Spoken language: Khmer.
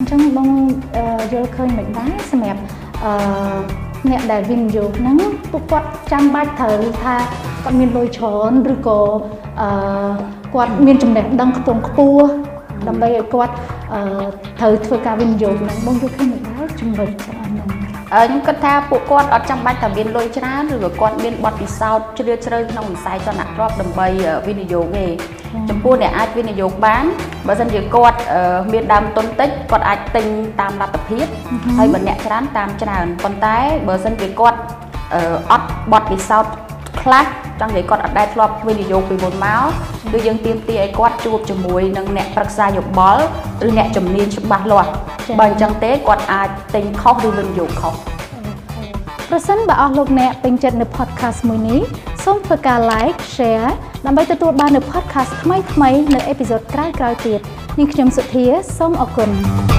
អញ្ចឹងបងយល់ឃើញមិនដែរសម្រាប់អឺអ្នកដែលវិនិយោគហ្នឹងពួកគាត់ចាំបាច់ត្រូវថាគាត់មានលុយច្រើនឬក៏អឺគាត់មានចំណេះដឹងខ្ពង់ខ្ពស់ដើម្បីឲ្យគាត់អឺត្រូវធ្វើការវិនិយោគហ្នឹងបងយល់ឃើញមិនដែរចំណុចទាំងអស់ហ្នឹង ខ្ញុំគិតថាពួកគាត់អត់ចាំបាច់តែមានលុយច្រើនឬក៏គាត់មានបទពិសោធន៍ជ្រាលជ្រៅក្នុងវិស័យចលនាទ្រព្យដើម្បីវិនិយោគទេចំពោះអ្នកអាចវិនិយោគបានបើមិនជាគាត់មានដើមទុនតិចគាត់អាចទិញតាមលទ្ធភាពហើយបើអ្នកច្រើនតាមច្រើនប៉ុន្តែបើមិនជាគាត់អត់បទពិសោធន៍ខ្លះចង់និយាយគាត់អត់ដែលធ្លាប់វិនិយោគពីមុនមកគឺយើងទាមទារឲ្យគាត់ជួបជាមួយនឹងអ្នកប្រឹក្សាយោបល់ឬអ្នកជំនាញច្បាស់លាស់ បើអញ្ចឹងទេគាត់អាចទិញខុសឬវិនិយោគខុសប្រសិនបើអស់លោកអ្នកពេញចិត្តនៅ podcast មួយនេះសូមធ្វើការ like share ដើម្បីទទួលបាននូវ podcast ថ្មីៗនៅអេពីសូតក្រោយៗទៀតនាងខ្ញុំសុធាសូមអរគុណ